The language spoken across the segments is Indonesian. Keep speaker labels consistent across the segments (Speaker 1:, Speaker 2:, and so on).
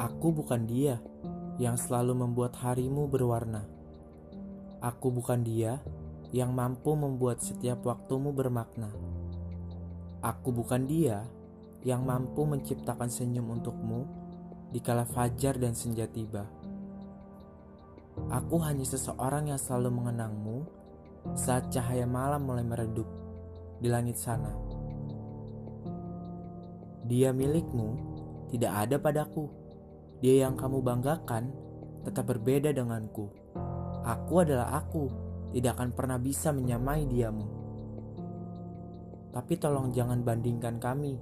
Speaker 1: Aku bukan dia yang selalu membuat harimu berwarna. Aku bukan dia yang mampu membuat setiap waktumu bermakna. Aku bukan dia yang mampu menciptakan senyum untukmu di kala fajar dan senja tiba. Aku hanya seseorang yang selalu mengenangmu saat cahaya malam mulai meredup di langit sana. Dia milikmu tidak ada padaku. Dia yang kamu banggakan tetap berbeda denganku. Aku adalah aku, tidak akan pernah bisa menyamai diamu. Tapi tolong jangan bandingkan kami.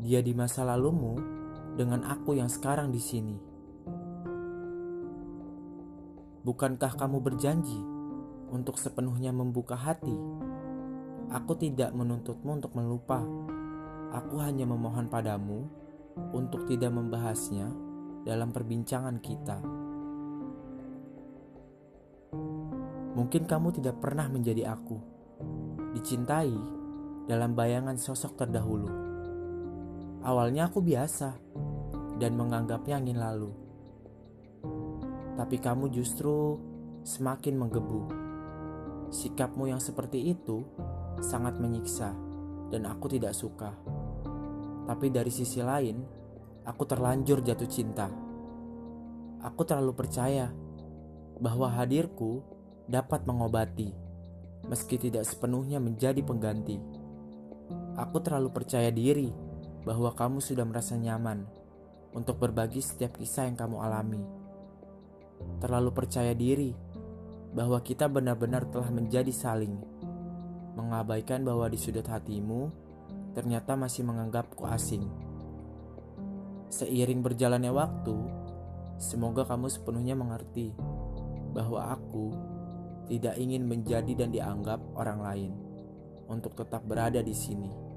Speaker 1: Dia di masa lalumu dengan aku yang sekarang di sini. Bukankah kamu berjanji untuk sepenuhnya membuka hati? Aku tidak menuntutmu untuk melupa. Aku hanya memohon padamu untuk tidak membahasnya dalam perbincangan kita. Mungkin kamu tidak pernah menjadi aku, dicintai dalam bayangan sosok terdahulu. Awalnya aku biasa dan menganggapnya angin lalu, tapi kamu justru semakin menggebu. Sikapmu yang seperti itu sangat menyiksa, dan aku tidak suka. Tapi dari sisi lain, aku terlanjur jatuh cinta. Aku terlalu percaya bahwa hadirku dapat mengobati, meski tidak sepenuhnya menjadi pengganti. Aku terlalu percaya diri bahwa kamu sudah merasa nyaman untuk berbagi setiap kisah yang kamu alami. Terlalu percaya diri bahwa kita benar-benar telah menjadi saling, mengabaikan bahwa di sudut hatimu ternyata masih menganggapku asing. Seiring berjalannya waktu, semoga kamu sepenuhnya mengerti bahwa aku tidak ingin menjadi dan dianggap orang lain untuk tetap berada di sini.